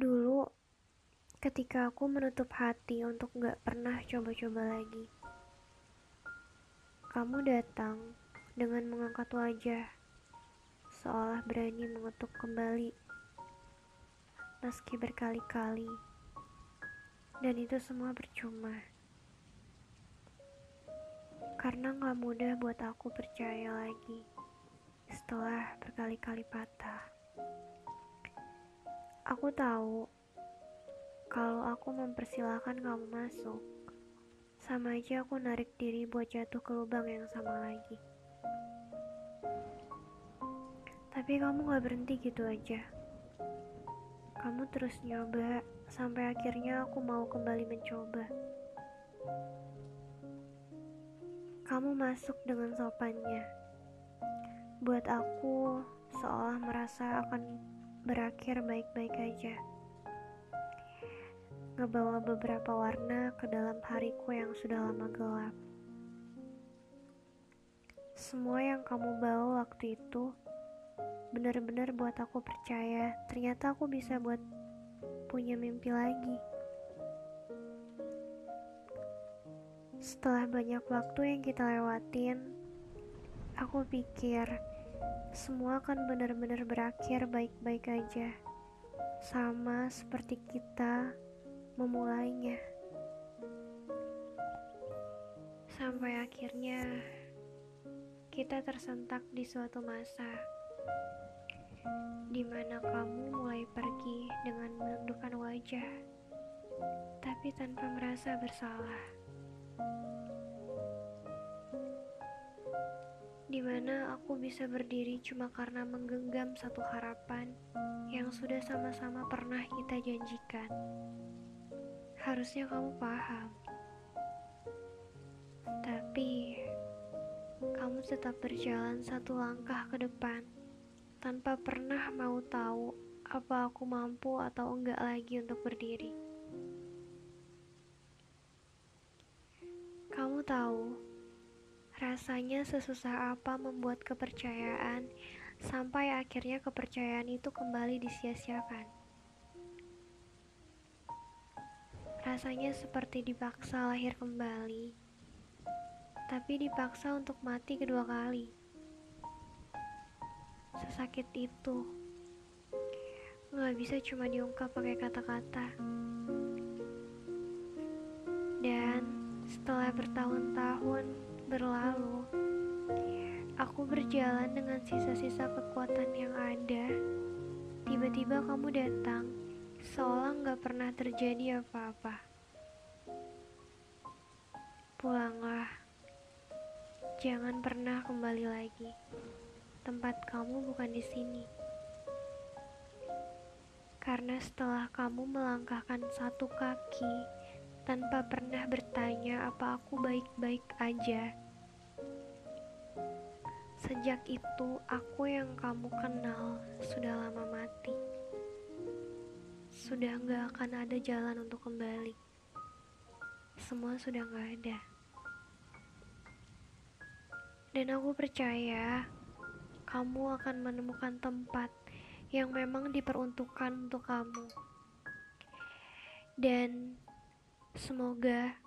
Dulu, ketika aku menutup hati untuk gak pernah coba-coba lagi, kamu datang dengan mengangkat wajah, seolah berani mengetuk kembali, meski berkali-kali, dan itu semua percuma. Karena gak mudah buat aku percaya lagi setelah berkali-kali patah. Aku tahu kalau aku mempersilahkan kamu masuk, sama aja aku narik diri buat jatuh ke lubang yang sama lagi. Tapi kamu gak berhenti gitu aja. Kamu terus nyoba sampai akhirnya aku mau kembali mencoba. Kamu masuk dengan sopannya. Buat aku seolah merasa akan berakhir baik-baik aja. Ngebawa beberapa warna ke dalam hariku yang sudah lama gelap. Semua yang kamu bawa waktu itu benar-benar buat aku percaya ternyata aku bisa buat punya mimpi lagi. Setelah banyak waktu yang kita lewatin, aku pikir semua akan benar-benar berakhir baik-baik aja. Sama seperti kita memulainya. Sampai akhirnya kita tersentak di suatu masa di mana kamu mulai pergi dengan menundukkan wajah, tapi tanpa merasa bersalah. Di mana aku bisa berdiri cuma karena menggenggam satu harapan yang sudah sama-sama pernah kita janjikan. Harusnya kamu paham, tapi kamu tetap berjalan satu langkah ke depan tanpa pernah mau tahu apa aku mampu atau enggak lagi untuk berdiri. Kamu tahu Rasanya sesusah apa membuat kepercayaan sampai akhirnya kepercayaan itu kembali disia-siakan. Rasanya seperti dipaksa lahir kembali, tapi dipaksa untuk mati kedua kali. Sesakit itu, nggak bisa cuma diungkap pakai kata-kata. Dan setelah bertahun-tahun berlalu, aku berjalan dengan sisa-sisa kekuatan yang ada. Tiba-tiba kamu datang, seolah nggak pernah terjadi apa-apa. Pulanglah, jangan pernah kembali lagi. Tempat kamu bukan di sini. Karena setelah kamu melangkahkan satu kaki, tanpa pernah bertanya apa aku baik-baik aja. Sejak itu, aku yang kamu kenal sudah lama mati. Sudah gak akan ada jalan untuk kembali. Semua sudah gak ada. Dan aku percaya kamu akan menemukan tempat yang memang diperuntukkan untuk kamu. Dan Semoga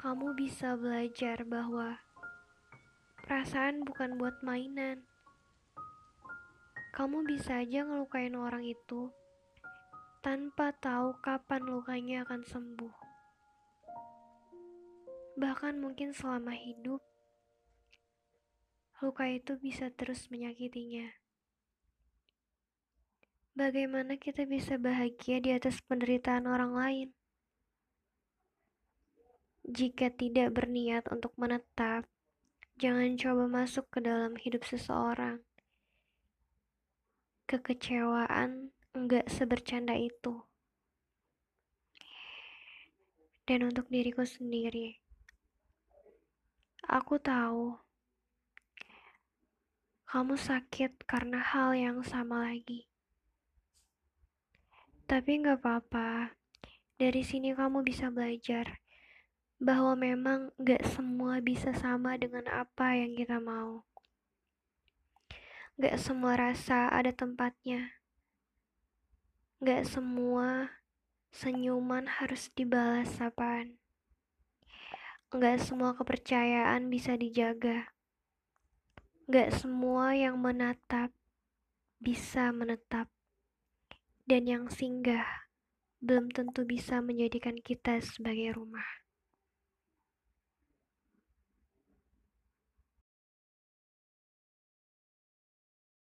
kamu bisa belajar bahwa perasaan bukan buat mainan. Kamu bisa aja ngelukain orang itu tanpa tahu kapan lukanya akan sembuh. Bahkan mungkin selama hidup, luka itu bisa terus menyakitinya. Bagaimana kita bisa bahagia di atas penderitaan orang lain? Jika tidak berniat untuk menetap, jangan coba masuk ke dalam hidup seseorang. Kekecewaan enggak sebercanda itu. Dan untuk diriku sendiri, aku tahu kamu sakit karena hal yang sama lagi. Tapi nggak apa-apa, dari sini kamu bisa belajar bahwa memang gak semua bisa sama dengan apa yang kita mau. Gak semua rasa ada tempatnya. Gak semua senyuman harus dibalas sapaan. Gak semua kepercayaan bisa dijaga. Gak semua yang menatap bisa menetap. Dan yang singgah belum tentu bisa menjadikan kita sebagai rumah.